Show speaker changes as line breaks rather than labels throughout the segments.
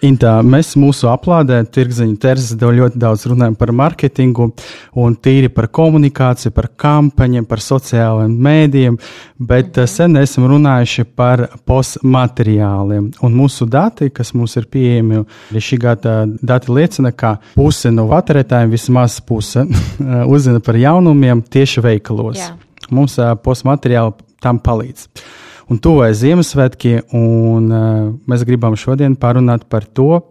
Intā, mēs mūsu aplādē, tirgziņa terzes, ļoti daudz runājam par mārketingu un tīri par komunikāciju, par kampaņiem, par sociālajiem mēdījiem, bet mhm. sen esam runājuši par postmateriāliem. Un mūsu dati, kas mums ir pieejami, šī gada dati liecina, ka puse no patērētājiem, vismaz puse, uzzina par jaunumiem tieši veikalos. Jā. Mums postmateriāli tam palīdz un tuvojas Ziemassvētki, un uh, mēs gribam šodien parunāt par to,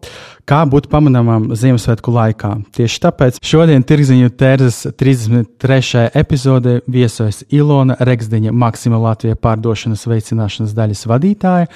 kā būt pamanāmam Ziemassvētku laikā. Tieši tāpēc šodien Tirziņu tērzes 33. epizode viesojas Ilona Regsdiņa, Maksima Latvijas pārdošanas veicināšanas daļas vadītāja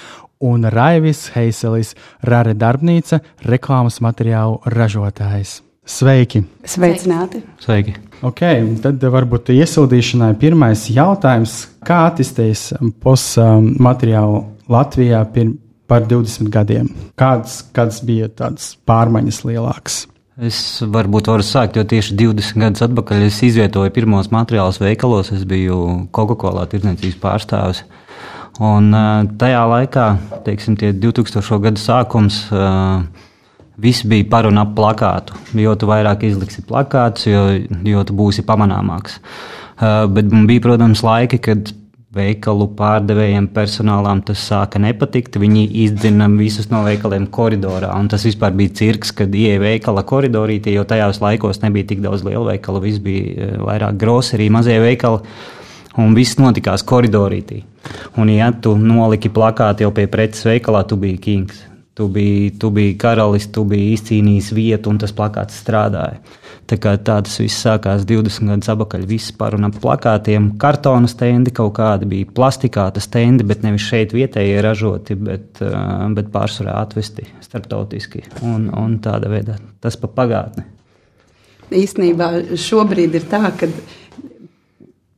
un Raivis Heiselis, Rare darbnīca, reklāmas materiālu ražotājs. Sveiki!
Sveicināti!
Sveiki!
Okay, tad varbūt iesildīšanai pirmais jautājums. Kā attīstījies postmateriālu Latvijā pirms par 20 gadiem? Kādas, kādas bija tādas pārmaiņas lielākas?
Es varbūt varu sākt, jo tieši 20 gadus atpakaļ es izvietoju pirmos materiālus veikalos. Es biju Coca-Cola tirdzniecības pārstāvis. Un tajā laikā, teiksim, 2000. gada sākums, Viss bija par un ap plakātu. Jo vairāk izliksi plakātus, jo, jo tu būsi pamanāmāks. Uh, bet bija, protams, laiki, kad veikalu pārdevējiem, personālām tas sāka nepatikt. Viņi izdzina visus no veikaliem koridorā. Tas vispār bija cirks, kad ieeja veikala koridorītī, jo tajos laikos nebija tik daudz lielu veikalu. Viss bija vairāk groserī, mazie veikali. Un viss notikās koridorītī. Un, ja tu noliki plakātu jau pie preces veikalā, tu biji kings. Tu biji, tu biji karalis, tu biji izcīnījis vietu, un tas plakāts strādāja. Tā, tā tas viss sākās 20 gadus atpakaļ. Viss par un ap plakātiem, kartona stendi kaut kādi bija, plastikāta stendi, bet nevis šeit vietējie ražoti, bet, bet pārsvarā atvesti starptautiski un, un tāda veida. Tas pa pagātni.
Īstenībā šobrīd ir tā, ka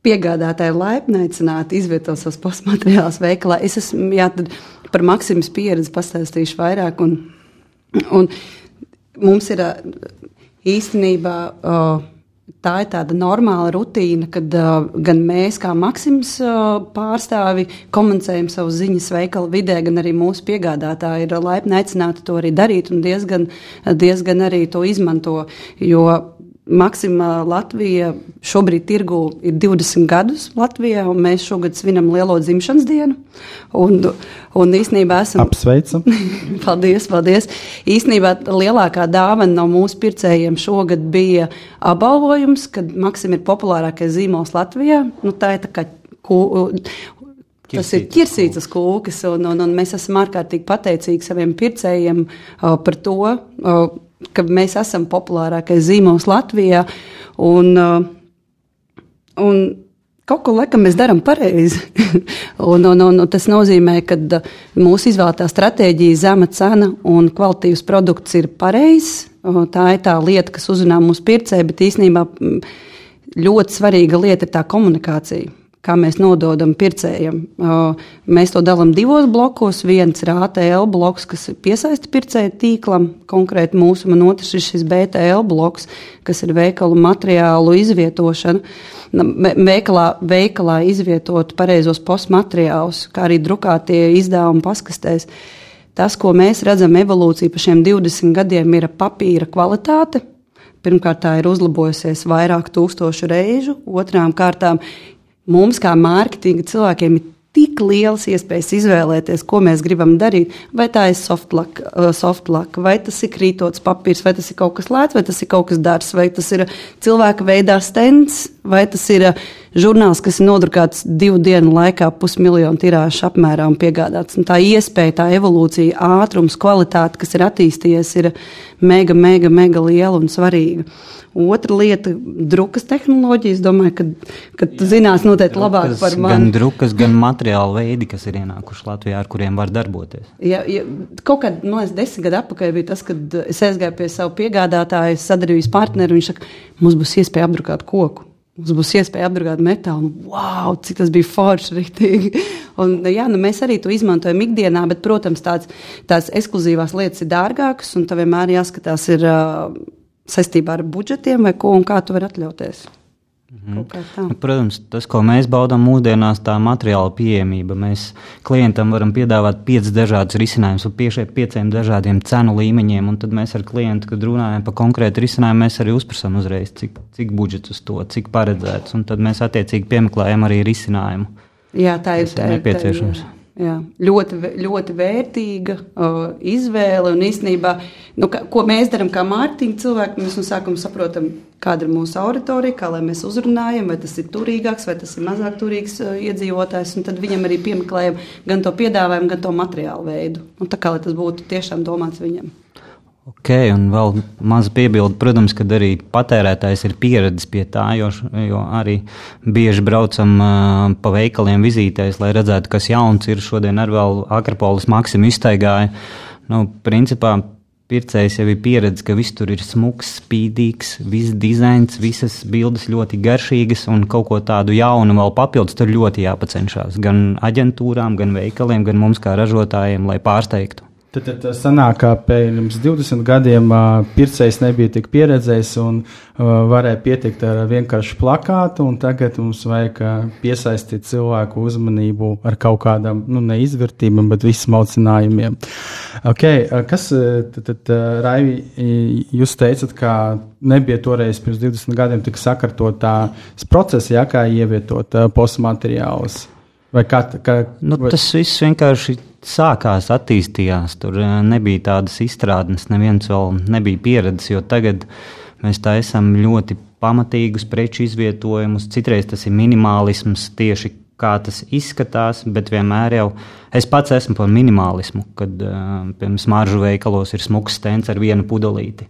piegādātāji laipni aicināti izvietot savus postmateriālus veikalā. Es esmu, jā, tad par Maksimas pieredzi pastāstīšu vairāk. Un, un mums ir īstenībā. Tā ir tāda normāla rutīna, kad uh, gan mēs, kā Maksims uh, pārstāvi, komunicējam savus ziņas veikala vidē, gan arī mūsu piegādātāji ir laipni aicināti to arī darīt un diezgan, diezgan arī to izmanto. Jo Maksimā Latvija šobrīd tirgu ir 20 gadus Latvijā, un mēs šogad svinam lielo dzimšanas dienu. Un, un īsnībā esam.
Apsveicam!
paldies, paldies! Īsnībā lielākā dāvana no mūsu pircējiem šogad bija apbalvojums, kad Maksim ir populārākais zīmols Latvijā. Nu, tā ir tā kā ku, Tas ir ķirsītas kūkas, un, un, un mēs esam ārkārtīgi pateicīgi saviem pircējiem uh, par to, uh, ka mēs esam populārākais zīmols Latvijā. Un, uh, un kaut ko laikam mēs darām pareizi. un, un, un, un tas nozīmē, ka uh, mūsu izvēlētā stratēģija, zema cena un kvalitīvs produkts ir pareizs. Tā ir tā lieta, kas uzrunā mūsu pircēju, bet īstenībā mm, ļoti svarīga lieta ir tā komunikācija kā mēs nododam pircējiem. Mēs to dalām divos blokos. Viens ir ATL bloks, kas piesaista pircēju tīklam, konkrēti mūsu, un otrs ir šis BTL bloks, kas ir veikalu materiālu izvietošana. Veikalā, veikalā izvietot pareizos postmateriālus, kā arī drukātie izdevumi paskastēs. Tas, ko mēs redzam evolūciju pa šiem 20 gadiem, ir papīra kvalitāte. Pirmkārt, tā ir uzlabojusies vairāk tūkstošu reižu. Otrām kārtām mums, kā mārketinga cilvēkiem, ir tik lielas iespējas izvēlēties, ko mēs gribam darīt. Vai tā ir softlock, uh, softlock vai tas ir krītots papīrs, vai tas ir kaut kas lēts, vai tas ir kaut kas dārgs, vai tas ir cilvēka veidā stends, vai tas ir uh, žurnāls, kas ir nodrukāts divu dienu laikā, pusmiljonu tirāžu apmērā un piegādāts. Un tā iespēja, tā evolūcija, ātrums, kvalitāte, kas ir attīstījies, ir mega, mega, mega liela un svarīga. Otra lieta - drukas tehnoloģijas. Domāju, ka, ka tu zinās noteikti labāk par mani.
Gan drukas, gan materiālu veidi, kas ir ienākuši Latvijā, ar kuriem var darboties.
Ja, ja, kaut kad, man liekas, desmit gadu atpakaļ bija tas, kad es aizgāju pie savu piegādātāju, sadarbības partneri, un viņš saka, mums būs iespēja apdrukāt koku. Mums būs iespēja apdrukāt metālu. Wow, cik tas bija forši! Riktīgi. Un, jā, nu, mēs arī to izmantojam ikdienā, bet, protams, tāds, tās ekskluzīvās lietas ir dārgākas, un tev vienmēr jāskatās ir, uh, saistībā ar budžetiem vai ko un kā tu vari atļauties.
Mhm. Nu, protams, tas, ko mēs baudām mūsdienās, tā materiāla pieejamība. Mēs klientam varam piedāvāt piecus dažādus risinājumus pie pieciem dažādiem cenu līmeņiem. Tad mēs ar klientu, kad runājam par konkrētu risinājumu, mēs arī uzprasām uzreiz, cik, cik budžets uz to, cik paredzēts. Tad mēs attiecīgi piemeklējam arī risinājumu.
Jā, tā ir, ir nepieciešams. Tā ir, Jā, ļoti, ļoti vērtīga uh, izvēle. Un īstenībā, nu, ka, ko mēs darām kā mārketinga cilvēki, mēs no sākuma saprotam, kāda ir mūsu auditorija, kā lai mēs uzrunājam, vai tas ir turīgāks, vai tas ir mazāk turīgs uh, iedzīvotājs. Tad viņam arī piemeklējam gan to piedāvājumu, gan to materiālu veidu. Un tā kā tas būtu tiešām domāts viņam.
Ok, un vēl maza piebilde, protams, ka arī patērētājs ir pieradis pie tā, jo, jo arī bieži braucam uh, pa veikaliem vizītēs, lai redzētu, kas jauns ir. Šodien arī vēl Akropolis Maksimu iztaigāja. Nu, principā pircējs jau ir pieredzējis, ka viss tur ir smuks, spīdīgs, viss dizains, visas bildes ļoti garšīgas un kaut ko tādu jaunu vēl papildus tur ļoti jāpacenšas. Gan aģentūrām, gan veikaliem, gan mums kā ražotājiem, lai pārsteigtu.
Tad, tad sanāk, ka pirms 20 gadiem pircējs nebija tik pieredzējis un varēja pietikt ar vienkāršu plakātu, tagad mums vajag piesaistīt cilvēku uzmanību ar kaut kādām, nu, neizvērtībām, bet vismaucinājumiem. Okay, kas tad, tad Raivi, jūs teicat, ka nebija toreiz pirms 20 gadiem tik sakartot tās procesi, ja, kā ievietot postmateriālus? Vai kā, kā,
nu, vai... Tas viss vienkārši sākās, attīstījās. Tur eh, nebija tādas izstrādes, neviens vēl nebija pieredzējis, jo tagad mēs tā esam ļoti pamatīgus preču izvietojumus. Citreiz tas ir minimālisms tieši kā tas izskatās, bet vienmēr jau es pats esmu par minimālismu, kad uh, piemēram smaržu veikalos ir smuks stends ar vienu pudelīti.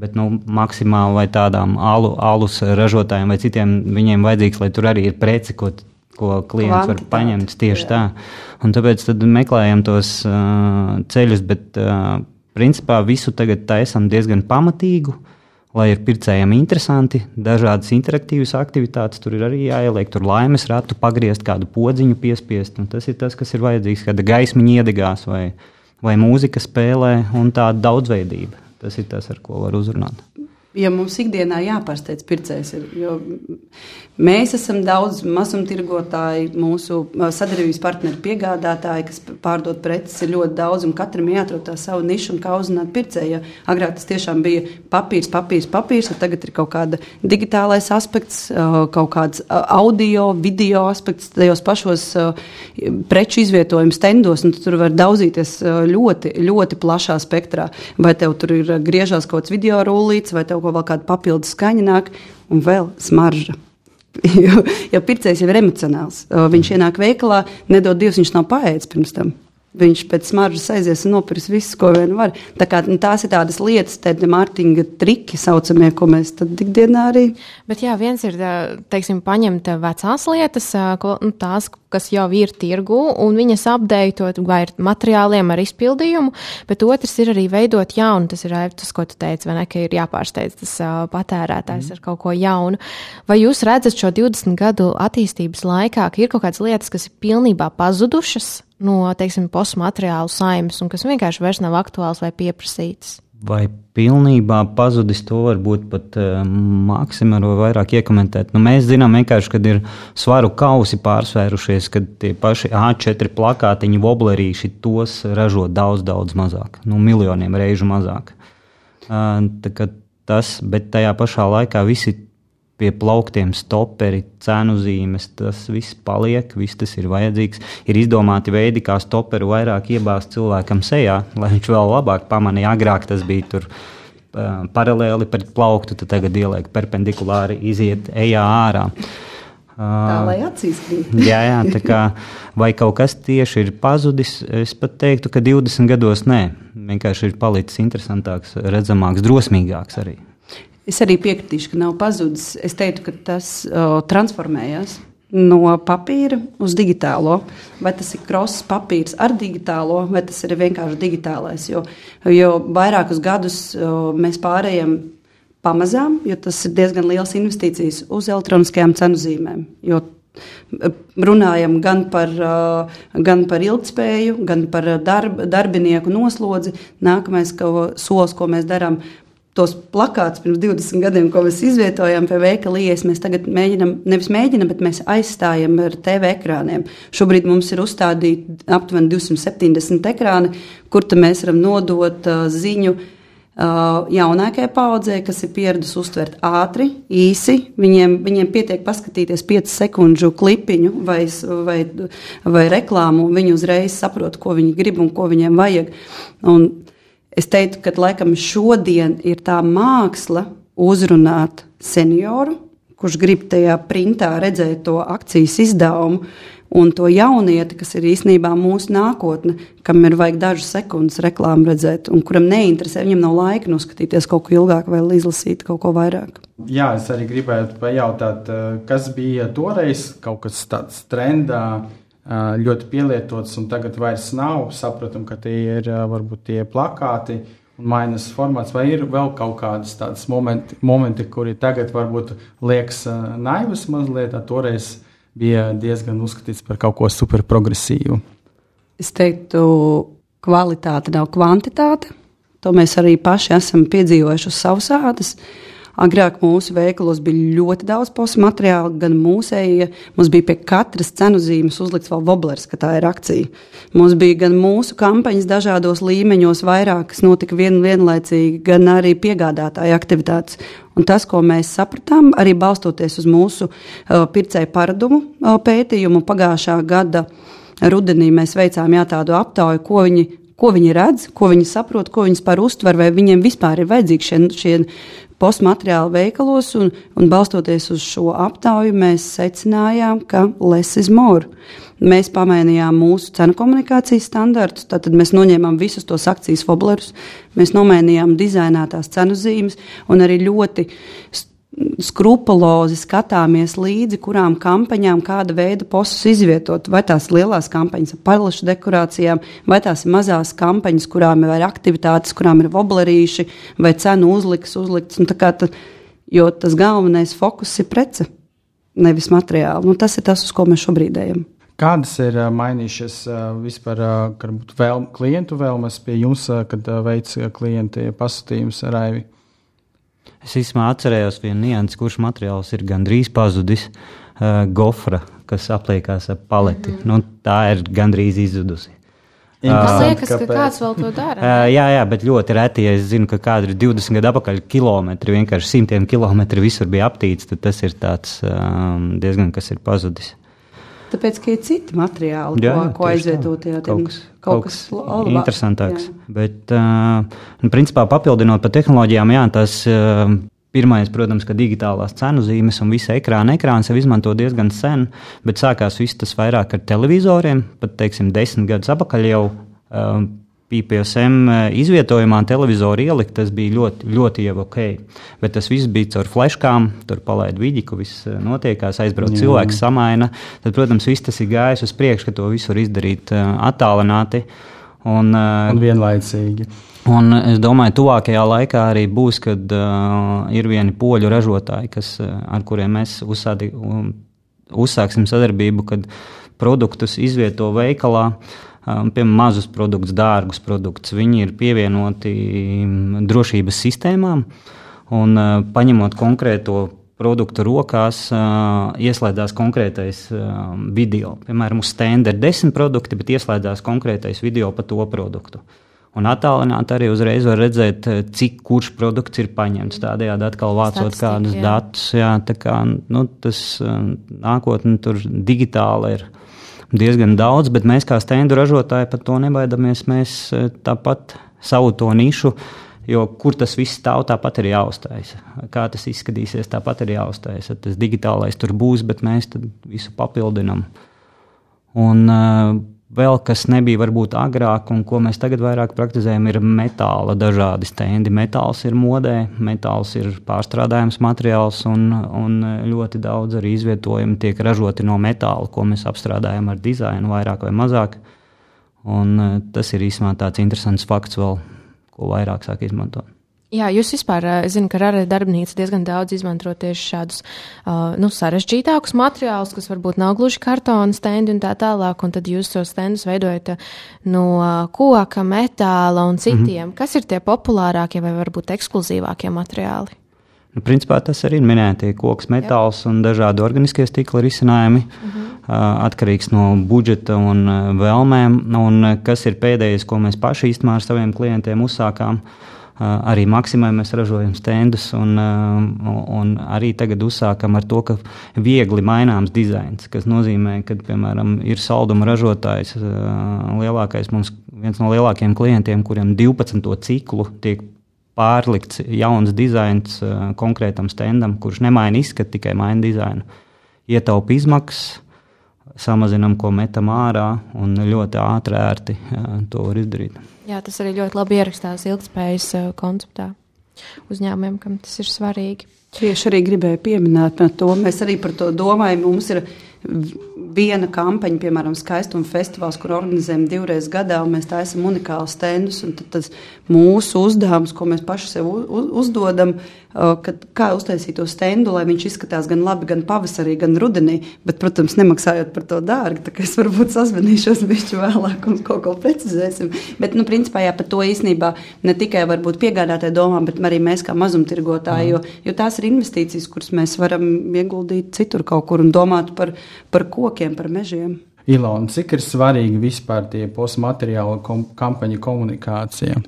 Bet nu, maksimāli vai tādām alu, alus ražotājiem vai citiem viņiem vajadzīgs, lai tur arī ir preci, ko ko klients Kvantitāti. var paņemt tieši jā. tā. Un tāpēc meklējam tos uh, ceļus, bet uh, principā visu tagad taisam diezgan pamatīgu. Lai ir pircējiem interesanti, dažādas interaktīvas aktivitātes, tur ir arī jāieliek, tur laimes ratu pagriezt, kādu podziņu piespiest. Tas ir tas, kas ir vajadzīgs, kāda gaismiņa iedegās vai, vai mūzika spēlē, un tāda daudzveidība. Tas ir tas, ar ko var uzrunāt
ja mums ikdienā jāpārsteidz pircējs. Ir, mēs esam daudz mazumtirgotāji, mūsu sadarbības partneri, piegādātāji, kas pārdod preces, ir ļoti daudz, un katram jāatrod tā savu nišu un kā uzzināt pircēju. Agrāk tas tiešām bija papīrs, papīrs, papīrs, un tagad ir kaut kāda digitālais aspekts, kaut kāds audio, video aspekts tajos pašos preču izvietojumu stendos, un tu tur var daudzīties ļoti, ļoti plašā spektrā. Vai tev tur ir griežās kaut kāds video rullīts, vai tev ko vēl kāda papildus skaņa nāk, un vēl smarža. jo, jo pircējs jau ir emocionāls. Viņš ienāk veikalā, nedod Dievs, viņš nav paēdis pirms tam. Viņš pēc smaržas aizies un nopirks visu, ko vien var. Tā kā, nu, tās ir tādas lietas, tādi mārketinga triki, saucamie, ko mēs ikdienā arī.
Bet jā, viens ir, teiksim, paņemt vecās lietas, ko, nu, tās, kas jau ir tirgu, un viņas apdeitot vai ar materiāliem, ar izpildījumu, bet otrs ir arī veidot jaunu. Tas ir tas, ko tu teici, vai ne, ka ir jāpārsteidz tas patērētājs mm. ar kaut ko jaunu. Vai jūs redzat šo 20 gadu attīstības laikā, ka ir kaut kādas lietas, kas ir pilnībā pazudušas? no, teiksim, postmateriālu saimnes un kas vienkārši vairs nav aktuāls vai pieprasīts.
Vai pilnībā pazudis to varbūt pat uh, eh, maksimāli vai vairāk iekomentēt? Nu, mēs zinām vienkārši, kad ir svaru kausi pārsvērušies, kad tie paši A4 plakātiņi, woblerīši tos ražo daudz, daudz mazāk, nu, miljoniem reižu mazāk. Uh, tas, bet tajā pašā laikā visi pie plauktiem stoperi, cenu zīmes, tas viss paliek, viss tas ir vajadzīgs. Ir izdomāti veidi, kā stoperu vairāk iebāzt cilvēkam sejā, lai viņš vēl labāk pamanīja. Agrāk tas bija tur uh, paralēli pret plauktu, tad tagad ieliek perpendikulāri, iziet ejā ārā.
Tā lai acīs krīt.
jā, jā, tā kā vai kaut kas tieši ir pazudis, es pat teiktu, ka 20 gados nē. Vienkārši ir palicis interesantāks, redzamāks, drosmīgāks arī.
Es arī piekritīšu, ka nav pazudis. Es teiktu, ka tas uh, transformējās no papīra uz digitālo. Vai tas ir krosses papīrs ar digitālo, vai tas ir vienkārši digitālais. Jo, jo vairākus gadus uh, mēs pārējām pamazām, jo tas ir diezgan liels investīcijas uz elektroniskajām cenu zīmēm. Jo runājam gan par, gan par ilgspēju, gan par darb, darbinieku noslodzi. Nākamais ko, solis, ko mēs darām, tos plakātus pirms 20 gadiem, ko mēs izvietojām pie veikala ielas, mēs tagad mēģinām, nevis mēģinām, bet mēs aizstājam ar TV ekrāniem. Šobrīd mums ir uzstādīti aptuveni 270 ekrāni, kur mēs varam nodot uh, ziņu Uh, jaunākajai paudzei, kas ir pieradusi uztvert ātri, īsi, viņiem, viņiem pietiek paskatīties 5 sekundžu klipiņu vai, vai, vai reklāmu, un viņi uzreiz saprot, ko viņi grib un ko viņiem vajag. Un es teiktu, ka laikam šodien ir tā māksla uzrunāt senioru, kurš grib tajā printā redzēt to akcijas izdevumu, un to jaunieti, kas ir īstenībā mūsu nākotne, kam ir vajag dažas sekundes reklāmu redzēt, un kuram neinteresē, viņam nav laika noskatīties kaut ko ilgāk vai izlasīt kaut ko vairāk.
Jā, es arī gribētu pajautāt, eh, kas bija toreiz kaut kas tāds trendā. Ļoti pielietots, un tagad vairs nav. Saprotam, ka tie ir varbūt tie plakāti, un mainās formāts, vai ir vēl kaut kādas tādas momenti, momenti kuri tagad varbūt liekas naivas mazliet, toreiz bija diezgan uzskatīts par kaut ko super progresīvu.
Es teiktu, kvalitāte nav kvantitāte. To mēs arī paši esam piedzīvojuši uz savas ādas. Agrāk mūsu veikalos bija ļoti daudz postmateriāla, gan mūsēji. Mums bija pie katras cenu zīmes uzlikts vēl voblers, ka tā ir akcija. Mums bija gan mūsu kampaņas dažādos līmeņos, vairāk, kas notika vien, vienlaicīgi, gan arī piegādātāja aktivitātes. Un tas, ko mēs sapratām, arī balstoties uz mūsu uh, pircēju paradumu uh, pētījumu pagājušā gada rudenī, mēs veicām jā, tādu aptauju, ko viņi, ko viņi redz, ko viņi saprot, ko viņi vispār uztver, vai viņiem vispār ir vajadzīgi šie, šie postmateriāli veikalos. Un, un balstoties uz šo aptauju, mēs secinājām, ka less is more. Mēs pamainījām mūsu cenu komunikācijas standartus, tad mēs noņēmām visus tos akcijas woblerus, mēs nomainījām dizainētās cenu zīmes un arī ļoti skrupulozi skatāmies līdzi, kurām kampaņām kāda veida postus izvietot. Vai tās ir lielās kampaņas ar palašu dekorācijām, vai tās ir mazās kampaņas, kurām ir aktivitātes, kurām ir woblerīši vai cenu uzliks, uzlikts. Tā jo tas galvenais fokus ir prece, nevis materiāli. Nu, tas ir tas, uz ko mēs šobrīd ejam.
Kādas ir mainījušās vispār vēl, klientu vēlmes pie jums, kad veids klienti pasūtījumus ar Aivi?
Es īstenībā atcerējos vienu niansu, kurš materiāls ir gandrīz pazudis. Uh, gofra, kas apliekās ar paleti. Mm -hmm. nu, tā ir gandrīz izzudusi.
Man liekas, ka kāds vēl to dara.
Uh, jā, jā, bet ļoti reti, ja es zinu, ka kādi ir 20 gadu atpakaļ kilometri, vienkārši simtiem kilometru visur bija aptīts, tad tas ir tāds um, diezgan kas ir pazudis.
Tāpēc, ka ir citi materiāli, jā, ko, ko aizvietot. Jā,
kaut kas, kaut kas labāk, interesantāks. Jā. Bet, uh, principā, papildinot par tehnoloģijām, jā, tas Pirmais, protams, ka digitālās cenu zīmes un visa ekrāna ekrāns jau izmanto diezgan sen, bet sākās viss tas vairāk ar televizoriem. Pat, teiksim, desmit gadus atpakaļ jau um, PPSM eh, izvietojumā televizoru ielikt, tas bija ļoti, ļoti jau ok. Bet tas viss bija caur fleškām, tur palaid vidi, ka viss eh, notiekās, aizbrauc Jā. cilvēks, samaina. Tad, protams, viss tas ir gājis uz priekšu, ka to visu var izdarīt eh, attālināti. Un,
un vienlaicīgi.
Un es domāju, tuvākajā laikā arī būs, kad uh, ir vieni poļu ražotāji, kas, ar kuriem mēs uzsādi, um, uzsāksim sadarbību, kad produktus izvieto veikalā. Uh, piemēram, mazus produktus, dārgus produktus. Viņi ir pievienoti drošības sistēmām un paņemot konkrēto produktu rokās, ieslēdzās konkrētais video. Piemēram, uz stenda ir desmit produkti, bet ieslēdzās konkrētais video par to produktu. Un attālināti arī uzreiz var redzēt, cik kurš produkts ir paņemts. Tādējādi atkal vācot kādus jā. datus. Jā, kā, nu, tas nākotnē tur digitāli ir diezgan daudz, bet mēs kā stendu ražotāji par to nebaidamies. Mēs e, tāpat savu to nišu Jo kur tas viss stāv, tāpat ir jāuzstājas. Kā tas izskatīsies, tāpat ir jāuzstājas. Tas digitālais tur būs, bet mēs visu papildinām. Un uh, vēl kas nebija varbūt agrāk, un ko mēs tagad vairāk praktizējam, ir metāla dažādi stendi. Metāls ir modē, metāls ir pārstrādājams materiāls, un, un ļoti daudz arī izvietojumi tiek ražoti no metāla, ko mēs apstrādājam ar dizainu vairāk vai mazāk. Un, uh, tas ir īstenībā tāds interesants fakts vēl ko vairāk sāk izmantot.
Jā, jūs vispār, zinu, ka arī darbnīca diezgan daudz izmanto tieši šādus uh, nu, sarežģītākus materiālus, kas varbūt nav gluži kartona stendi un tā tālāk, un tad jūs tos stendus veidojat no koka, metāla un citiem. Mm -hmm. Kas ir tie populārākie vai varbūt ekskluzīvākie materiāli?
Nu, principā tas arī ir minētie koks, metāls Jā. un dažādi organiskie stikla risinājumi. Mm -hmm. Atkarīgs no budžeta un vēlmēm. Un kas ir pēdējais, ko mēs paši īstenībā ar saviem klientiem uzsākām? Arī Maksimai mēs ražojam stendus, un, un arī tagad uzsākam ar to, ka viegli maināms dizains, kas nozīmē, ka, piemēram, ir salduma ražotājs, lielākais mums, viens no lielākajiem klientiem, kuriem 12. ciklu tiek pārlikts jauns dizains konkrētam stendam, kurš nemaina izskatu, tikai maina dizainu. Ietaupa izmaksas, samazinām, ko metam ārā, un ļoti ātri, ērti uh, to var izdarīt.
Jā, tas arī ļoti labi ierakstās ilgspējas uh, konceptā uzņēmumiem, kam tas ir svarīgi.
Tieši arī gribēju pieminēt to. Mēs arī par to domājam. Mums ir viena kampaņa, piemēram, skaistuma festivāls, kur organizējam divreiz gadā, un mēs taisām unikālus stendus. Tad tas mūsu uzdevums, ko mēs paši sev uzdodam, kad, kā uztaisīt to stendu, lai viņš izskatās gan labi, gan pavasarī, gan rudenī, bet, protams, nemaksājot par to dārgi. Tā kā es varbūt sazvanīšos bišķi vēlāk un kaut ko precizēsim. Bet, nu, principā, jā, par to īstenībā ne tikai varbūt piegādātāji domā, bet arī mēs kā mazumtirgotāji, jo, jo tās ir investīcijas, kuras mēs varam ieguldīt citur kaut kur un domāt par, par kokiem, par mežiem.
Ilona, cik ir svarīgi vispār tie postmateriāla kom kampaņa komunikācija?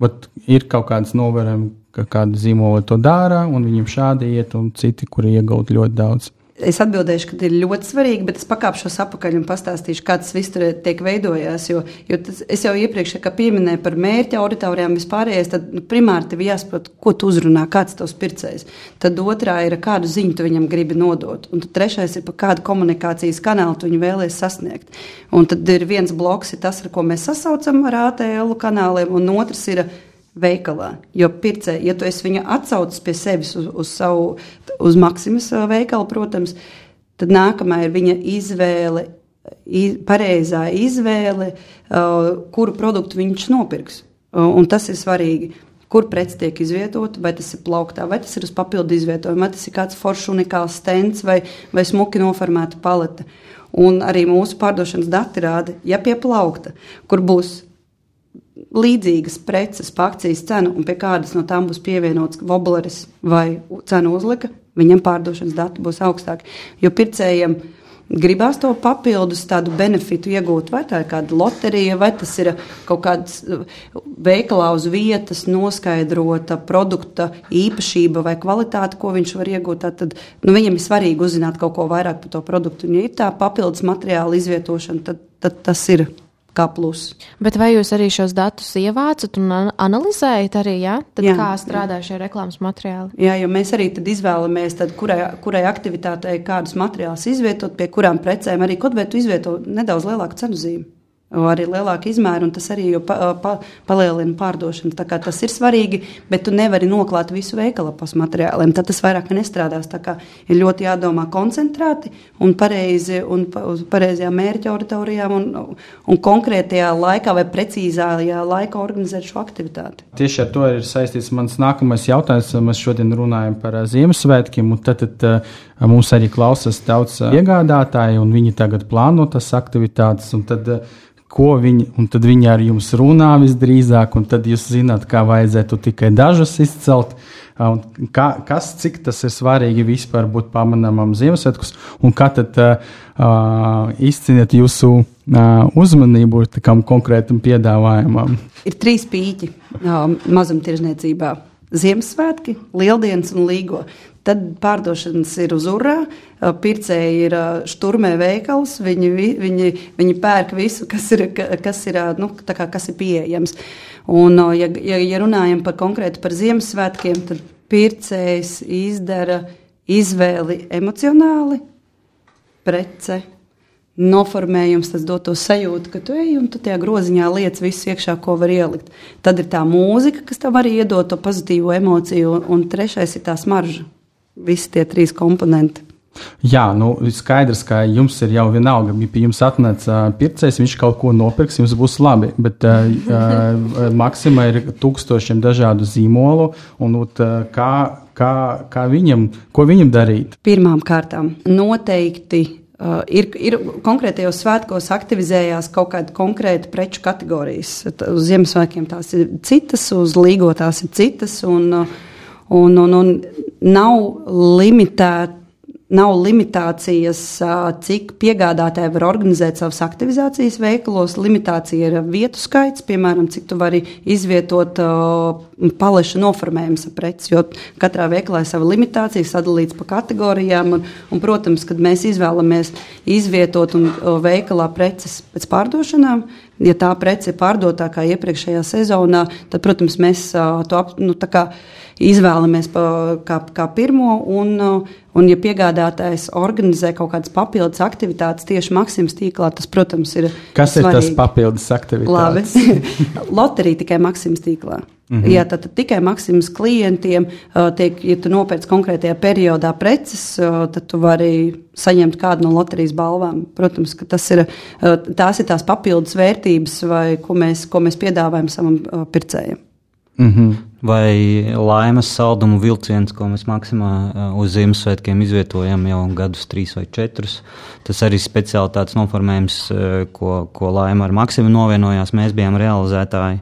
Vat ir kaut kāds novērojums, ka kāda zīmola to dara, un viņiem šādi iet, un citi, kuri iegūt ļoti daudz.
Es atbildēšu, ka ir ļoti svarīgi, bet es pakāpšos atpakaļ un pastāstīšu, kā tas viss tur tiek veidojās. Jo, jo tas, es jau iepriekš pieminēju par mērķa auditorijām vispārējais, tad nu, primāri tev jāsaprot, ko tu uzrunā, kāds tavs pircējs. Tad otrā ir, kādu ziņu tu viņam gribi nodot. Un tad trešais ir, par kādu komunikācijas kanālu tu viņu vēlēsies sasniegt. Un tad ir viens bloks, ir tas, ar ko mēs sasaucam ar ATL kanāliem, un otrs ir veikalā. Jo pircēji, ja tu viņu atsauc pie sevis uz, uz savu, uz Maksimas veikalu, protams, tad nākamā ir viņa izvēle, iz, pareizā izvēle, uh, kuru produktu viņš nopirks. Uh, un tas ir svarīgi. Kur preci tiek izvietota, vai tas ir plauktā, vai tas ir uz papildu izvietojuma, vai tas ir kāds foršs unikāls stends vai, vai smuki noformēta palete. Un arī mūsu pārdošanas dati rāda, ja pie plaukta, kur būs līdzīgas preces par akcijas cenu, un pie kādas no tām būs pievienots wobleris vai cenu uzlika, viņam pārdošanas dati būs augstāki. Jo pircējiem gribās to papildus tādu benefitu iegūt, vai tā ir kāda loterija, vai tas ir kaut kāds uh, veikalā uz vietas noskaidrota produkta īpašība vai kvalitāte, ko viņš var iegūt. Tad nu, viņam ir svarīgi uzzināt kaut ko vairāk par to produktu. Un, ja ir tā papildus materiāla izvietošana, tad, tad tas ir kā plus.
Bet vai jūs arī šos datus ievācat un analizējat arī, ja? Tad jā, kā strādā jā. šie reklāmas materiāli?
Jā, jo mēs arī izvēlamies, tad, kurai, kurai aktivitātei kādus materiālus izvietot, pie kurām precēm arī kaut vai tu izvieto nedaudz lielāku cenu zīmi arī lielāka izmēra, un tas arī pa, pa, palielina pārdošanu. Tas ir svarīgi, bet tu nevari noklāt visu veikalu pa materiāliem. Tad tas vairāk nestrādās. Ir ļoti jādomā koncentrēti un pareizi un uz pareizajām mērķa auditorijām un, un konkrētajā laikā vai precīzākajā laikā organizēt šo aktivitāti.
Tieši ar to ir saistīts mans nākamais jautājums. Mēs šodien runājam par Ziemassvētkiem, un tad, tad mums arī klausās daudz iegādātāji, un viņi tagad plāno tas aktivitātes. Tad, ko viņi, un tad viņi ar jums runā visdrīzāk, un tad jūs zināt, kā vajadzētu tikai dažus izcelt. Kā, kas, cik tas ir svarīgi vispār būt pamanāmam Ziemassvētkus, un kā tad uh, izcīnīt jūsu uh, uzmanību tam konkrētam piedāvājumam?
Ir trīs pīķi uh, mazumtirdzniecībā. Ziemassvētki, Lieldienas un Līgo. Tad pārdošanas ir uz urā, pircēji ir šturmē veikals, viņi, viņi, viņi pērk visu, kas ir, kas ir, nu, kā, kas ir pieejams. Un, ja, ja, ja runājam par konkrēti par Ziemassvētkiem, tad pircējs izdara izvēli emocionāli, prece, noformējums, tas dod to sajūtu, ka tu ej un tu tajā groziņā liec visu iekšā, ko var ielikt. Tad ir tā mūzika, kas tev arī iedod to pozitīvo emociju, un, un trešais ir tā smarža. Visi tie trīs komponenti.
Jā, nu, skaidrs, ka jums ir jau vienalga, ja pie jums atnāc uh, pircējs, viņš kaut ko nopirks, jums būs labi. Bet uh, uh, Maksimā ir tūkstošiem dažādu zīmolu, un uh, kā, kā, kā viņam, ko viņam darīt?
Pirmām kārtām noteikti Uh, ir, ir konkrētajos svētkos aktivizējās kaut kāda konkrēta preču kategorijas. Uz Ziemassvētkiem tās ir citas, uz Līgo tās ir citas, un, un, un, un nav limitēta nav limitācijas, cik piegādātāji var organizēt savas aktivizācijas veikalos. Limitācija ir vietu skaits, piemēram, cik tu vari izvietot paleša noformējumus ar preci. Jo katrā veikalā ir sava limitācija, sadalīts pa kategorijām. Un, un, protams, kad mēs izvēlamies izvietot un veikalā preces pēc pārdošanām, ja tā prece ir pārdotākā iepriekšējā sezonā, tad, protams, mēs to ap, nu, izvēlamies pa, kā, kā pirmo. Un, un, ja piegādātājs organizē kaut kādas papildus aktivitātes tieši Maksimas tīklā, tas, protams, ir.
Kas
svarīgi.
ir tas papildus aktivitātes?
Loterija tikai Maksimas tīklā. Mm -hmm. Jā, tad, tad tikai Maksimas klientiem, tiek, ja tu nopērci konkrētajā periodā preces, tad tu vari saņemt kādu no loterijas balvām. Protams, ka tas ir, tās ir tās papildus vērtības, vai, ko, mēs, ko mēs piedāvājam savam pircējam.
Mm -hmm. Vai laimes saldumu vilciens, ko mēs maksimā uz Ziemassvētkiem izvietojam jau gadus, trīs vai četrus. Tas arī speciāli tāds noformējums, ko, ko laima ar Maksimu novienojās. Mēs bijām realizētāji.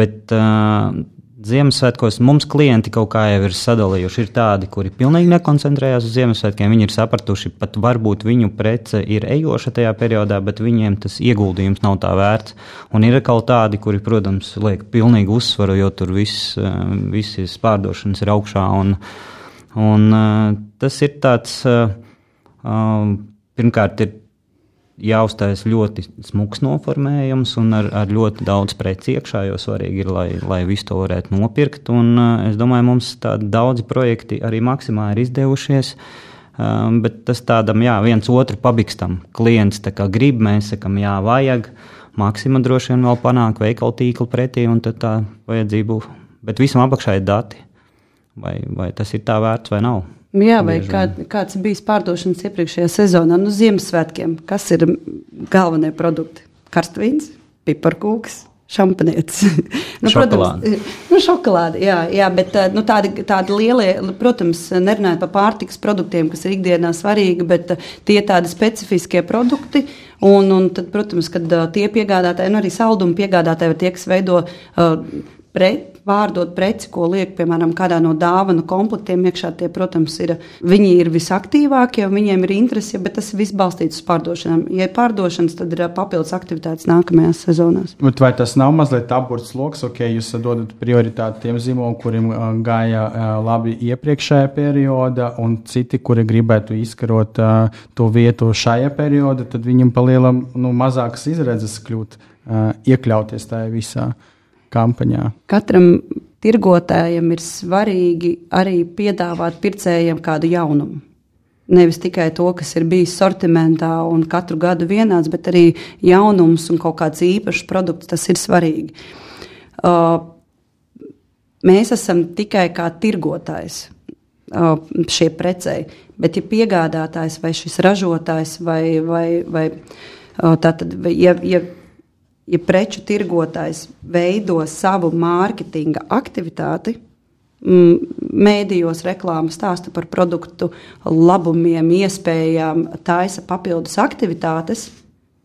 Bet uh, Ziemassvētkos mums klienti kaut kā jau ir sadalījuši. Ir tādi, kuri pilnīgi nekoncentrējās uz Ziemassvētkiem. Viņi ir sapratuši, pat varbūt viņu prece ir ejoša tajā periodā, bet viņiem tas ieguldījums nav tā vērts. Un ir kaut tādi, kuri, protams, liek pilnīgu uzsvaru, jo tur viss, visas pārdošanas ir augšā. Un, un tas ir tāds, pirmkārt, ir jāuztais ļoti smags noformējums un ar, ar ļoti daudz preci iekšā, jo svarīgi ir, lai, lai visu to varētu nopirkt. Un, uh, es domāju, mums tādi daudzi projekti arī maksimāli ir izdevušies. Um, bet tas tādam, jā, viens otru pabikstam. Klients grib, mēs sakam, jā, vajag. Maksima droši vien vēl panāk veikalu tīklu pretī, un tā vajadzību. Bet visam apakšā ir dati. Vai, vai tas ir tā vērts vai nav?
Jā, vai kā, kāds ir bijis pārdošanas iepriekšējā sezonā, nu, Ziemassvētkiem? Kas ir galvenie produkti? Karstvīns, piparkūks, šampanietis.
nu, šokolāde. Protams,
nu, šokolāde, jā, jā, bet nu, tādi, tādi lielie, protams, nerunājot par pārtikas produktiem, kas ir ikdienā svarīgi, bet tie tādi specifiskie produkti. Un, un tad, protams, kad tie piegādātāji, nu arī saldumu piegādātāji, tie, kas veido uh, pret, pārdot preci, ko liek, piemēram, kādā no dāvanu komplektiem iekšā, tie, protams, ir, viņi ir visaktīvākie un viņiem ir interese, bet tas viss balstīts uz pārdošanām. Ja ir pārdošanas, tad ir papildus aktivitātes nākamajās sezonās.
Bet vai tas nav mazliet aburts lokus, ok, jūs dodat prioritāti tiem zīmoliem, kuriem gāja labi iepriekšējā periodā, un citi, kuri gribētu izkarot to vietu šajā periodā, tad viņam palielam nu, mazākas izredzes kļūt, iekļauties tajā visā kampaņā?
Katram tirgotājam ir svarīgi arī piedāvāt pircējiem kādu jaunumu. Nevis tikai to, kas ir bijis sortimentā un katru gadu vienāds, bet arī jaunums un kaut kāds īpašs produkts. Tas ir svarīgi. Uh, mēs esam tikai kā tirgotājs uh, šie precei, bet ja piegādātājs vai šis ražotājs vai, vai, vai uh, tātad, ja, ja ja preču tirgotājs veido savu mārketinga aktivitāti, mēdījos reklāmas stāsta par produktu labumiem, iespējām, taisa papildus aktivitātes,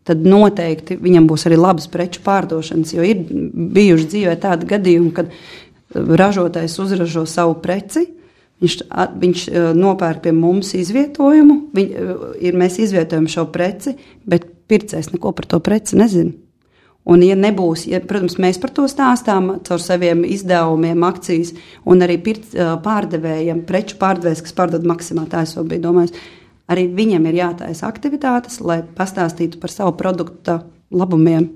tad noteikti viņam būs arī labas preču pārdošanas. Jo ir bijuši dzīvē tādi gadījumi, kad ražotājs uzražo savu preci. Viņš, viņš nopērk pie mums izvietojumu, viņ, ir, mēs izvietojam šo preci, bet pircējs neko par to preci nezina. Un, ja nebūs, ja, protams, mēs par to stāstām caur saviem izdevumiem, akcijas, un arī pirc, pārdevējiem, preču pārdevējs, kas pārdod maksimāli, tā es jau biju domājis, arī viņiem ir jātaisa aktivitātes, lai pastāstītu par savu produktu labumiem.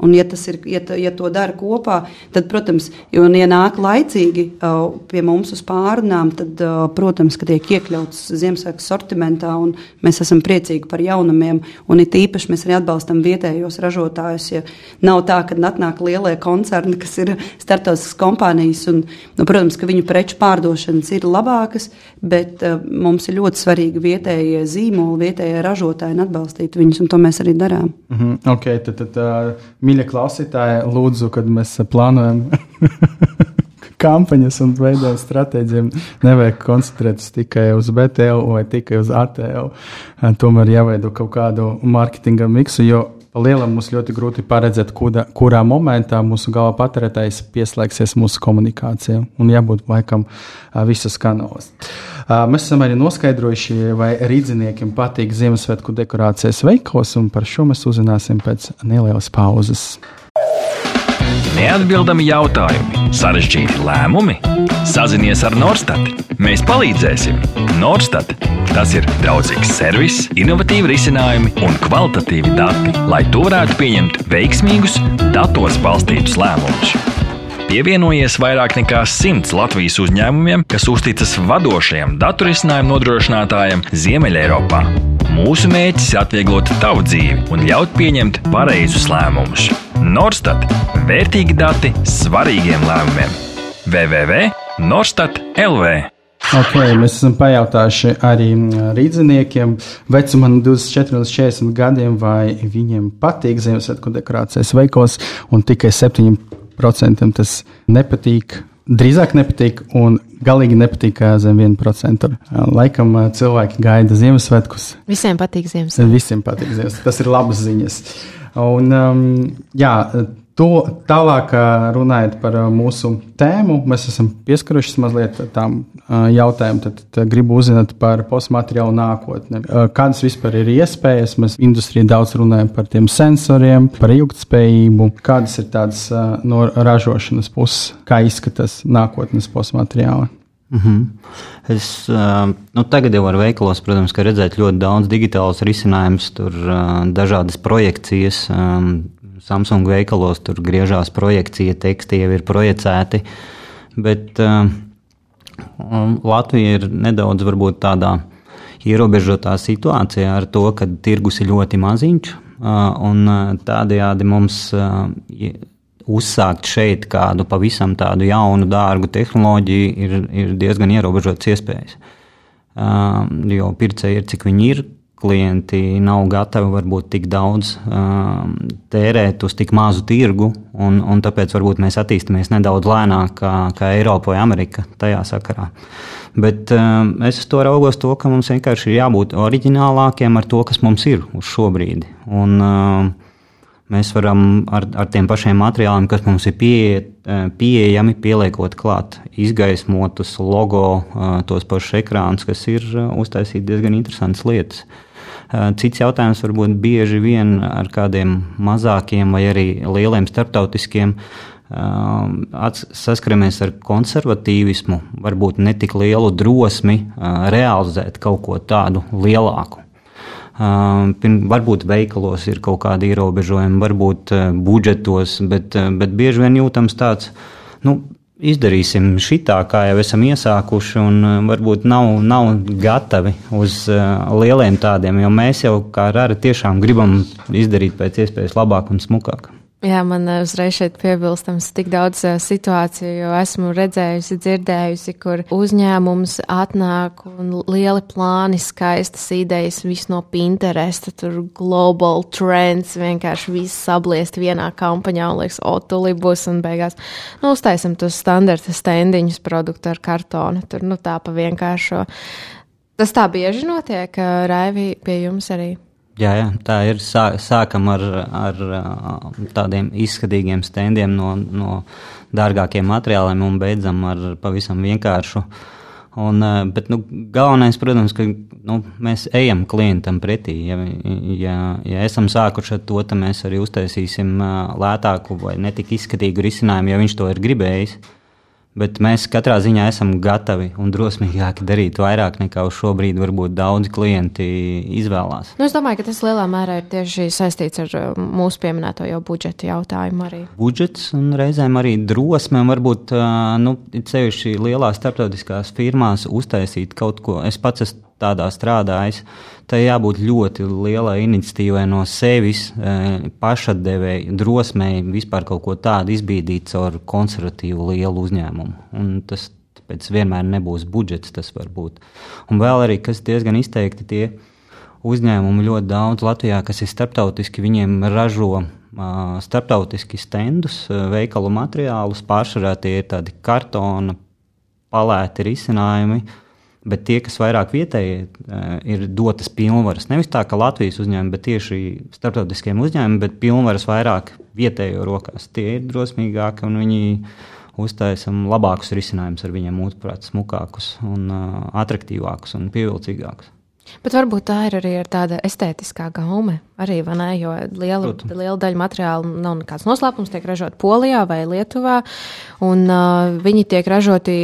Un, ja, ir, ja, ja to dara kopā, tad, protams, ja nāk laicīgi uh, pie mums uz pārunām, tad, uh, protams, ka tiek iekļauts Ziemassvētku sortimentā, un mēs esam priecīgi par jaunumiem. Un it īpaši mēs arī atbalstam vietējos ražotājus. Ja nav tā, ka atnāk lielie koncerni, kas ir startautiskas kompānijas, un, nu, protams, ka viņu preču pārdošanas ir labākas, bet uh, mums ir ļoti svarīgi vietējie zīmoli, vietējie ražotāji un atbalstīt viņus, un to mēs arī darām.
Mm -hmm. okay, tad, tad, uh mīļie klausītāji, lūdzu, kad mēs plānojam kampaņas un veidojam stratēģiju, nevajag koncentrēties tikai uz BTL vai tikai uz ATL. Tomēr jāveido kaut kādu mārketinga miksu, jo lielam mums ļoti grūti paredzēt, kuda, kurā momentā mūsu galva patērētājs pieslēgsies mūsu komunikācijai un jābūt laikam visas kanālos. Mēs esam arī noskaidrojuši, vai rīdziniekiem patīk Ziemassvētku dekorācijas veikos, un par šo mēs uzzināsim pēc nelielas pauzes.
Neatbildami jautājumi, sarežģīti lēmumi. Sazinies ar Norstat. Mēs palīdzēsim. Norstat. Tas ir draudzīgs servis, innovatīvi risinājumi un kvalitatīvi dati, lai to varētu pieņemt veiksmīgus, datos balstītus lēmumus pievienojies vairāk nekā simts Latvijas uzņēmumiem, kas uzticas vadošajiem datorisinājumu nodrošinātājiem Ziemeļeiropā. Mūsu mērķis ir atvieglot tavu dzīvi un ļaut pieņemt pareizus lēmumus. Norstat - vērtīgi dati svarīgiem lēmumiem. www.norstat.lv
Okay, mēs esam pajautājuši arī rīzniekiem, vecumā no 24 līdz 40 gadiem, vai viņiem patīk Ziemassvētku dekorācijas veikos, un tikai 7 procentam tas nepatīk. Drīzāk nepatīk, un galīgi nepatīk zem 1%. Laikam cilvēki gaida Ziemassvētkus.
Visiem patīk Ziemassvētkus.
Visiem patīk Ziemassvētkus. Tas ir labas ziņas. Un, um, jā, To tālāk runājot par mūsu tēmu, mēs esam pieskarušies mazliet tam jautājumam. Tad, tad gribu uzzināt par postmateriālu nākotni. Kādas vispār ir iespējas? Mēs industrijā daudz runājam par tiem sensoriem, par ilgspējību. Kādas ir tādas no ražošanas puses, kā izskatās nākotnes postmateriāli?
Mm -hmm. Es nu, tagad jau ar veikalos, protams, redzēt ļoti daudz digitālus risinājumus, tur dažādas projekcijas, Samsung veikalos tur griežās projekcija, teksti jau ir projicēti. Bet uh, Latvija ir nedaudz varbūt tādā ierobežotā situācijā ar to, ka tirgus ir ļoti maziņš. Uh, un uh, tādējādi mums uzsākt šeit kādu pavisam tādu jaunu, dārgu tehnoloģiju ir, ir diezgan ierobežotas iespējas. Jo pircēji ir cik viņi ir, klienti nav gatavi varbūt tik daudz um, tērēt uz tik mazu tirgu, un, un tāpēc varbūt mēs attīstāmies nedaudz lēnāk kā, kā Eiropa vai Amerika tajā sakarā. Bet um, es to raugos to, ka mums vienkārši ir jābūt oriģinālākiem ar to, kas mums ir uz šo brīdi. Un, um, mēs varam ar, ar tiem pašiem materiāliem, kas mums ir pie, pieejami, pieliekot klāt izgaismotus, logo, uh, tos pašus ekrānus, kas ir uh, uztaisīti diezgan interesantas lietas. Eh, cits jautājums varbūt bieži vien ar kādiem mazākiem vai arī lieliem starptautiskiem saskaramies ar konservatīvismu, varbūt ne tik lielu drosmi realizēt kaut ko tādu lielāku. Varbūt veikalos ir kaut kādi ierobežojumi, varbūt budžetos, bet, bet bieži vien jūtams tāds, nu, izdarīsim šitā, kā jau esam iesākuši, un uh, varbūt nav, nav gatavi uz uh, lieliem tādiem, jo mēs jau kā rari tiešām gribam izdarīt pēc iespējas labāk un smukāk.
Jā, man uh, uzreiz šeit piebilstams tik daudz uh, situāciju, jo esmu redzējusi, dzirdējusi, kur uzņēmums atnāk un lieli plāni, skaistas idejas, viss no Pinteresta, tur global trends, vienkārši viss sabliest vienā kampaņā un liekas, o, tuli būs un beigās, nu, uztaisim tos standarta stendiņus produktu ar kartonu, tur, nu, tā pa vienkāršo. Tas tā bieži notiek, uh, Raivi, pie jums arī.
Jā, jā, tā ir. Sā, sākam ar, ar tādiem izskatīgiem standiem no, no dārgākiem materiāliem un beidzam ar pavisam vienkāršu Un, bet nu, galvenais, protams, ka nu, mēs ejam klientam pretī. Ja, ja, ja esam sākuši ar to, tad mēs arī uztaisīsim lētāku vai netik izskatīgu risinājumu, ja viņš to ir gribējis. Bet mēs katrā ziņā esam gatavi un drosmīgāki darīt vairāk nekā uz šo brīdi varbūt daudzi klienti izvēlās.
Nu, es domāju, ka tas lielā mērā ir tieši saistīts ar uh, mūsu pieminēto jau budžeta jautājumu arī.
Budžets un reizēm arī drosme un varbūt uh, nu, ceļši lielās starptautiskās firmās uztaisīt kaut ko. Es pats esmu tādā strādājis. Tai jābūt ļoti lielai iniciatīvai no sevis, e, pašatdevēji, drosmei vispār kaut ko tādu izbīdīt caur konservatīvu lielu uzņēmumu. Un tas tāpēc vienmēr nebūs budžets, tas var būt. Un vēl arī, kas diezgan izteikti tie uzņēmumi ļoti daudz Latvijā, kas ir starptautiski, viņiem ražo starptautiski stendus, veikalu materiālus, pārsvarā tie ir tādi kartona palēti risinājumi, Bet tie, kas vairāk vietēji eh, ir dotas pilnvaras, nevis tā kā Latvijas uzņēmumi, bet tieši starptautiskiem uzņēmumiem, bet pilnvaras vairāk vietējo rokās. Tie ir drosmīgāki un viņi uztaisam labākus risinājumus ar viņiem, mūsuprāt, smukākus, un, uh, attraktīvākus un pievilcīgākus.
Bet varbūt tā ir arī tāda estētiskā gaume. Arī, ne, jo liela, liela daļa materiālu nav nekāds noslēpums, tiek ražot Polijā vai Lietuvā. Un, uh, viņi tiek ražoti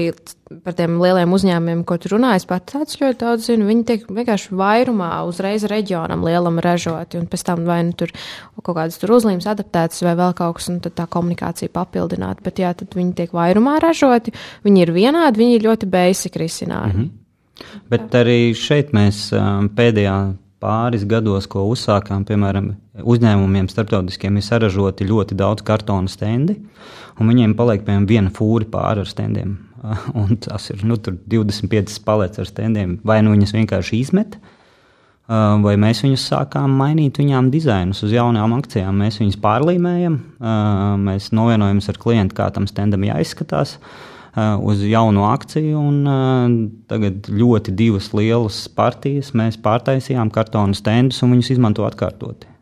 par tiem lieliem uzņēmumiem, ko tu runāji. Es pat tāds ļoti daudz zinu. Viņi tiek vienkārši vairumā uzreiz reģionam lielam ražoti. Un pēc tam vai nu tur kaut kādas tur uzlīmes adaptētas vai vēl kaut kas, un tad tā komunikācija papildināta. Bet jā, tad viņi tiek vairumā ražoti. Viņi ir vienādi, viņi ir ļoti basic risinājumi. Mm -hmm.
Bet arī šeit mēs um, pēdējā pāris gados, ko uzsākām, piemēram, uzņēmumiem starptautiskiem ir saražoti ļoti daudz kartona stendi, un viņiem paliek piemēram viena fūri pāri ar stendiem. Un tas ir nu, 25 paletes ar stendiem. Vai nu viņas vienkārši izmet, vai mēs viņus sākām mainīt viņām dizainus uz jaunām akcijām. Mēs viņus pārlīmējam, mēs novienojamies ar klientu, kā tam stendam jāizskatās. Uz jaunu akciju. Un, tagad ļoti divas lielas partijas mēs pārtaisījām kartonu stendus un viņus izmanto atkārtoti.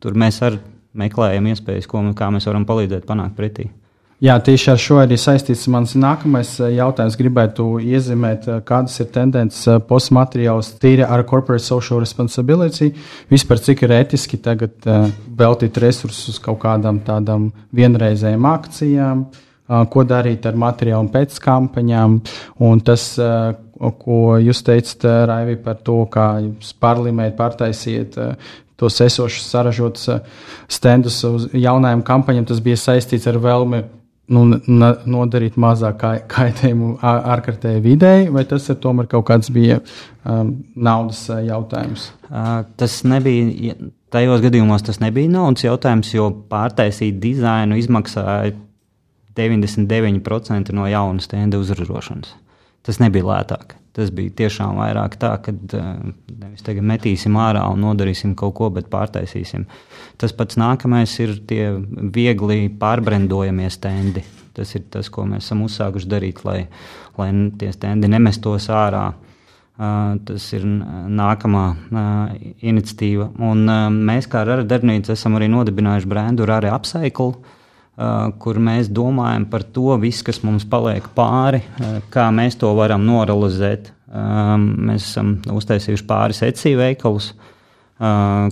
Tur mēs arī meklējam iespējas, ko kā mēs varam palīdzēt panākt pretī.
Jā, tieši ar šo arī saistīts mans nākamais uh, jautājums. Gribētu iezīmēt, kādas ir tendences postmateriāls tīri ar corporate social responsibility. Vispār cik ir etiski tagad veltīt resursus kaut kādām tādām vienreizējām akcijām, ko darīt ar materiālu pēc kampaņām. Un tas, ko jūs teicat, Raivi, par to, kā jūs pārlimēt, pārtaisiet tos esošus saražotus stendus uz jaunajām kampaņām, tas bija saistīts ar vēlmi nu, nodarīt mazāk kaitējumu ārkārtējai videi, vai tas ir tomēr kaut kāds bija um, naudas jautājums?
Tas nebija. Tajos gadījumos tas nebija naudas jautājums, jo pārtaisīt dizainu izmaksāja 99% no jauna stenda uzražošanas. Tas nebija lētāk. Tas bija tiešām vairāk tā, ka eh, nevis tagad metīsim ārā un nodarīsim kaut ko, bet pārtaisīsim. Tas pats nākamais ir tie viegli pārbrendojamie stendi. Tas ir tas, ko mēs esam uzsākuši darīt, lai, lai tie stendi nemestos ārā. Uh, tas ir nākamā uh, iniciatīva. Un, uh, mēs, kā Rara darbnīca, esam arī nodibinājuši brendu Rara Upcycle, kur mēs domājam par to, visu, kas mums paliek pāri, kā mēs to varam norealizēt. Mēs esam uztaisījuši pāris eciju veikalus,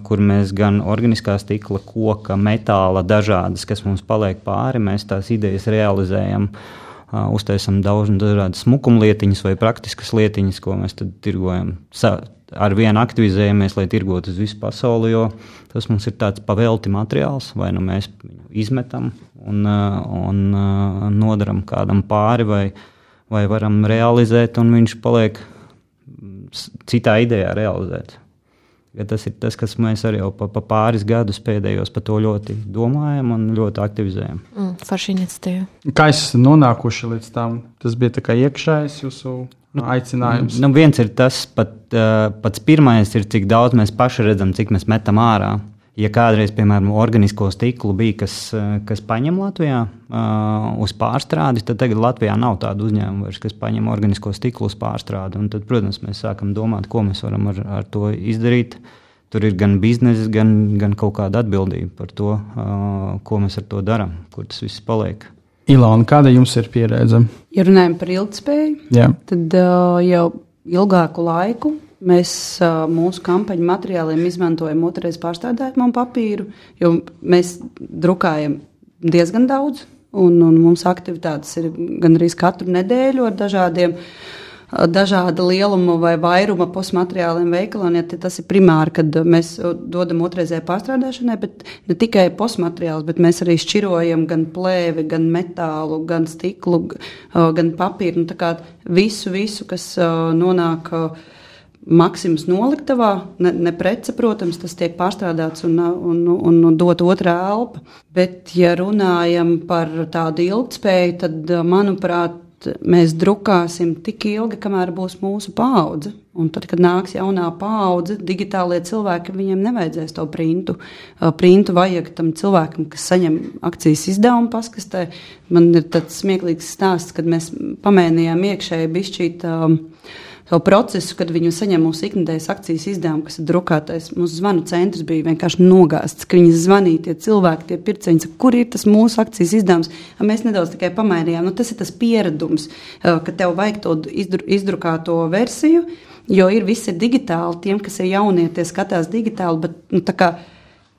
kur mēs gan organiskā stikla, koka, metāla, dažādas, kas mums paliek pāri, mēs tās idejas realizējam. Uztaisām daudz dažādas smukumlietiņas vai praktiskas lietiņas, ko mēs tirgojam. Ar vienu aktivizējamies, lai tirgotu uz visu pasauli, jo tas mums ir tāds pavelti materiāls, vai nu mēs viņu izmetam un, uh, un uh, nodaram kādam pāri, vai, vai varam realizēt, un viņš paliek citā idejā realizēts. Ja tas ir tas, kas mēs arī jau pa, pa pāris gadus pēdējos par to ļoti domājam un ļoti aktivizējam.
Mm.
Kā esat nonākuši līdz tam? Tas bija iekšējs jūsu nu, aicinājums.
Nu, viens ir tas, pat, uh, pats pirmais ir, cik daudz mēs paši redzam, cik mēs metam ārā. Ja kādreiz, piemēram, organisko stiklu bija, kas, kas paņem Latvijā uh, uz pārstrādi, tad tagad Latvijā nav tādu uzņēmumu, vairs, kas paņem organisko stiklu uz pārstrādi. Un tad, protams, mēs sākam domāt, ko mēs varam ar, ar to izdarīt. Tur ir gan biznesa, gan, gan kaut kāda atbildība par to, uh, ko mēs ar to darām, kur tas viss paliek.
Ilona, kāda jums ir pieredze?
Ja runājam par ilgspēju,
Jā.
tad uh, jau ilgāku laiku mēs uh, mūsu kampaņu materiāliem izmantojam otrreiz pārstrādājumu papīru, jo mēs drukājam diezgan daudz, un, un mums aktivitātes ir gandrīz katru nedēļu ar dažādiem uh, dažāda lieluma vai vairuma postmateriāliem veikalā. Ja tas ir primāri, kad mēs dodam otrreizēju pārstrādāšanai, bet ne tikai postmateriālus, bet mēs arī šķirojam gan plēvi, gan metālu, gan stiklu, gan papīru. Nu, visu, visu, kas nonāk. Maksimus noliktavā, ne, ne prece, protams, tas tiek pārstrādāts un, un, un, un dot otrā elpa. Bet, ja runājam par tādu ilgspēju, tad, manuprāt, mēs drukāsim tik ilgi, kamēr būs mūsu paudze. Un tad, kad nāks jaunā paudze, digitālie cilvēki, viņiem nevajadzēs to printu. Printu vajag tam cilvēkam, kas saņem akcijas izdevumu paskastē. Man ir tāds smieklīgs stāsts, kad mēs pamēģinājām iekšēji bišķīt. Um, savu procesu, kad viņi saņem mūsu ikdienas akcijas izdevumu, kas ir drukātais. Mūsu zvanu centrs bija vienkārši nogāzts, ka viņi zvanīja tie cilvēki, tie pircēji, kur ir tas mūsu akcijas izdevums. Mēs nedaudz tikai pamainījām. Nu, tas ir tas pieredums, ka tev vajag to izdru, izdrukāto versiju, jo ir viss ir digitāli. Tiem, kas ir jaunie, tie skatās digitāli. Bet, nu,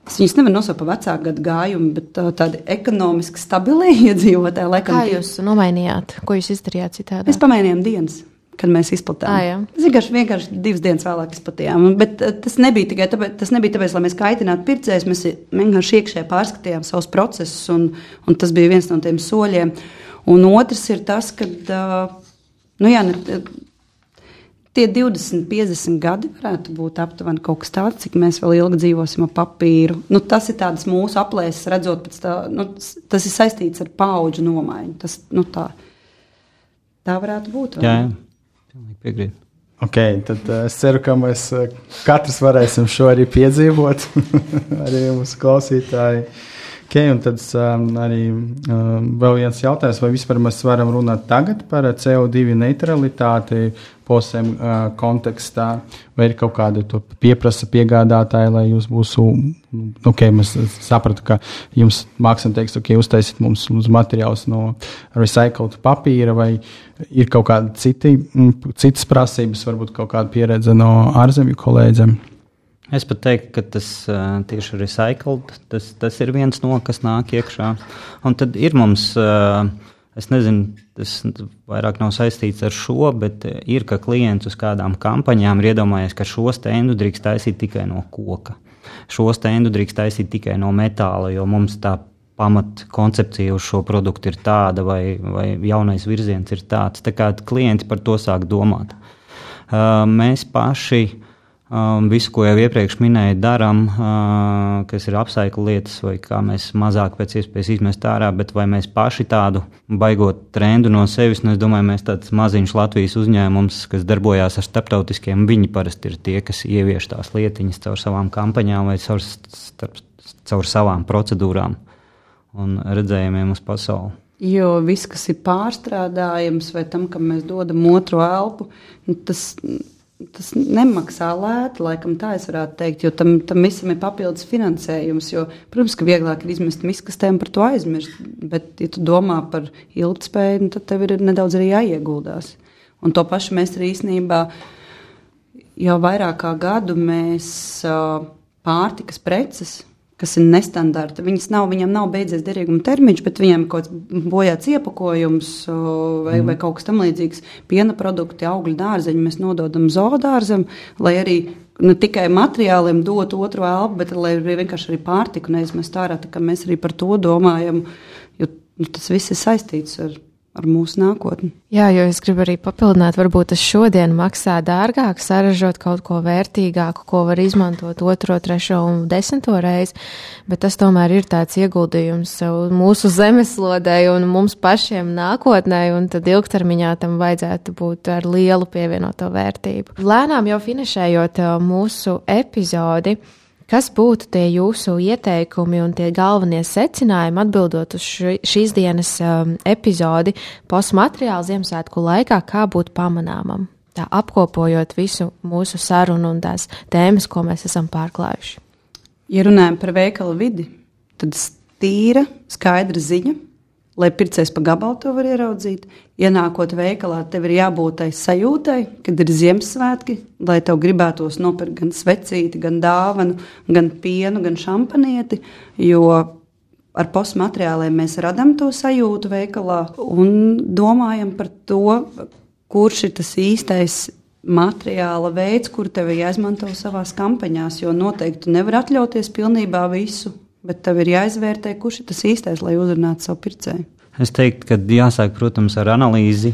Es viņus nevaru nosaukt par vecāku gadu gājumu, bet tā, tādi ekonomiski stabili iedzīvotāji.
Kā jūs nomainījāt? Ko jūs izdarījāt citādi?
Mēs pamainījām dienas kad mēs izplatījām. Tas vienkārši, vienkārši divas dienas vēlāk izplatījām. Bet eh, tas nebija tikai tāpēc, tas nebija tāpēc lai mēs kaitinātu pircējus. Mēs vienkārši iekšēji pārskatījām savus procesus, un, un tas bija viens no tiem soļiem. Un otrs ir tas, ka nu jā, ne, tie 20, 50 gadi varētu būt aptuveni kaut kas tāds, cik mēs vēl ilgi dzīvosim ar papīru. Nu, tas ir tāds mūsu aplēses, redzot, tā, nu, tas ir saistīts ar paudžu nomaiņu. Tas, nu, tā, tā varētu būt.
Jā, jā. Pilnīgi piekrītu.
Okay, tad uh, es ceru, ka mēs uh, katrs varēsim šo arī piedzīvot, arī mūsu klausītāji. Okay, un tad um, arī um, vēl viens jautājums, vai vispār mēs varam runāt tagad par CO2 neutralitāti posēm uh, kontekstā, vai ir kaut kāda pieprasa piegādātāja, lai jūs būtu, nu, ok, mēs sapratu, ka jums mākslinieks teiks, ok, uztaisiet mums, mums materiālus no recycled papīra, vai ir kaut kāda citi, citas prasības, varbūt kaut kāda pieredze no ārzemju kolēģiem.
Es pat teiktu, ka tas uh, tieši recycled, tas, tas ir viens no, kas nāk iekšā. Un tad ir mums, uh, es nezinu, tas vairāk nav saistīts ar šo, bet ir, ka klients uz kādām kampaņām ir iedomājies, ka šo stendu drīkst taisīt tikai no koka. Šo stendu drīkst taisīt tikai no metāla, jo mums tā pamat koncepcija uz šo produktu ir tāda, vai, vai jaunais virziens ir tāds. Tā kā klienti par to sāk domāt. Uh, mēs paši Um, visu, ko jau iepriekš minēju, darām, uh, kas ir apsaikla lietas, vai kā mēs mazāk pēc iespējas izmest ārā, bet vai mēs paši tādu baigot trendu no sevis, un es domāju, mēs tāds maziņš Latvijas uzņēmums, kas darbojās ar starptautiskiem, viņi parasti ir tie, kas ievieš tās lietiņas caur savām kampaņām vai caur, starp, caur savām procedūrām un redzējumiem uz pasauli.
Jo viss, kas ir pārstrādājams, vai tam, kam mēs dodam otru elpu, nu, tas tas nemaksā lēti, laikam tā es varētu teikt, jo tam, tam visam ir papildus finansējums. Jo, protams, ka vieglāk ir izmest miskastē un par to aizmirst, bet, ja tu domā par ilgspēju, nu, tad tev ir nedaudz arī jāieguldās. Un to pašu mēs arī īstenībā jau vairāk kā gadu mēs pārtikas preces kas ir nestandarta. Viņas nav, viņam nav beidzies derīguma termiņš, bet viņam ir kaut kāds bojāts iepakojums vai, mm. vai kaut kas tamlīdzīgs. Piena produkti, augļu dārzeņi mēs nododam zoodārzam, lai arī ne tikai materiāliem dotu otru elpu, bet lai vienkārši arī pārtiku neizmest ārā. Mēs arī par to domājam, jo nu, tas viss ir saistīts ar ar mūsu nākotni.
Jā, jo es gribu arī papildināt, varbūt tas šodien maksā dārgāk, saražot kaut ko vērtīgāku, ko var izmantot otro, trešo un desmito reizi, bet tas tomēr ir tāds ieguldījums mūsu zemeslodē un mums pašiem nākotnē, un tad ilgtermiņā tam vajadzētu būt ar lielu pievienoto vērtību. Lēnām jau finišējot uh, mūsu epizodi. Kas būtu tie jūsu ieteikumi un tie galvenie secinājumi atbildot uz šīs dienas um, epizodi postmateriāla Ziemassvētku laikā, kā būt pamanāmam? Tā apkopojot visu mūsu sarunu un tās tēmas, ko mēs esam pārklājuši.
Ja runājam par veikalu vidi, tad tīra, skaidra ziņa, lai pircējs pa gabalu to var ieraudzīt. Ienākot veikalā, tev ir jābūt tai sajūtai, kad ir Ziemassvētki, lai tev gribētos nopirkt gan svecīti, gan dāvanu, gan pienu, gan šampanieti. Jo ar postmateriāliem mēs radām to sajūtu veikalā un domājam par to, kurš ir tas īstais materiāla veids, kur tev jāizmanto savā kampaņās. Jo noteikti nevar atļauties pilnībā visu bet tev ir jāizvērtē, kurš ir tas īstais, lai uzrunātu savu pircēju.
Es teiktu, ka jāsāk, protams, ar analīzi,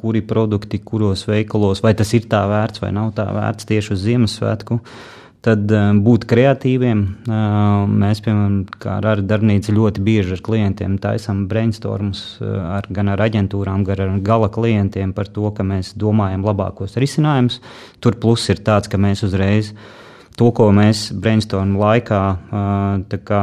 kuri produkti, kuros veikalos, vai tas ir tā vērts vai nav tā vērts tieši uz Ziemassvētku. Tad būt kreatīviem. Mēs, piemēram, kā ar darbnīcu, ļoti bieži ar klientiem taisām brainstormus ar, gan ar aģentūrām, gan ar gala klientiem par to, ka mēs domājam labākos risinājumus. Tur plus ir tāds, ka mēs uzreiz to, ko mēs brainstorm laikā kā,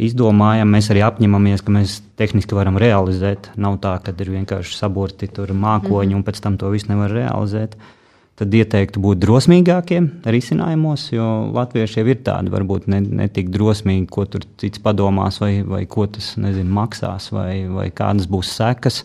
izdomājam, mēs arī apņemamies, ka mēs tehniski varam realizēt. Nav tā, ka ir vienkārši saburti mākoņi mm. un pēc tam to visu nevar realizēt. Uh, tad ieteiktu būt drosmīgākiem risinājumos, jo latvieši jau ir tādi varbūt ne, ne tik drosmīgi, ko tur cits padomās, vai, vai ko tas nezinu, maksās, vai, vai kādas būs sekas.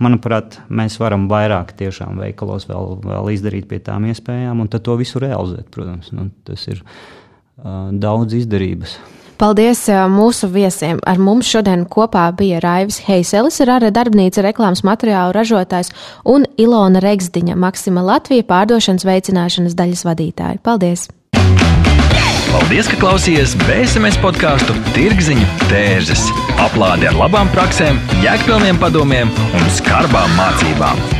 Manuprāt, mēs varam vairāk tiešām veikalos vēl, vēl izdarīt pie tām iespējām, un tad to visu realizēt, protams. Nu, tas ir uh, daudz izdarības.
Paldies mūsu viesiem. Ar mums šodien kopā bija Raivis Heiselis, Rara darbnīca reklāmas materiālu ražotājs un Ilona Regsdiņa, Maksima Latvija pārdošanas veicināšanas daļas vadītāja. Paldies!
Paldies, ka klausījāties BSMS podkāstu Tirziņu tērzes. Aplādi ar labām praktiskām, jēgpilniem padomiem un skarbām mācībām.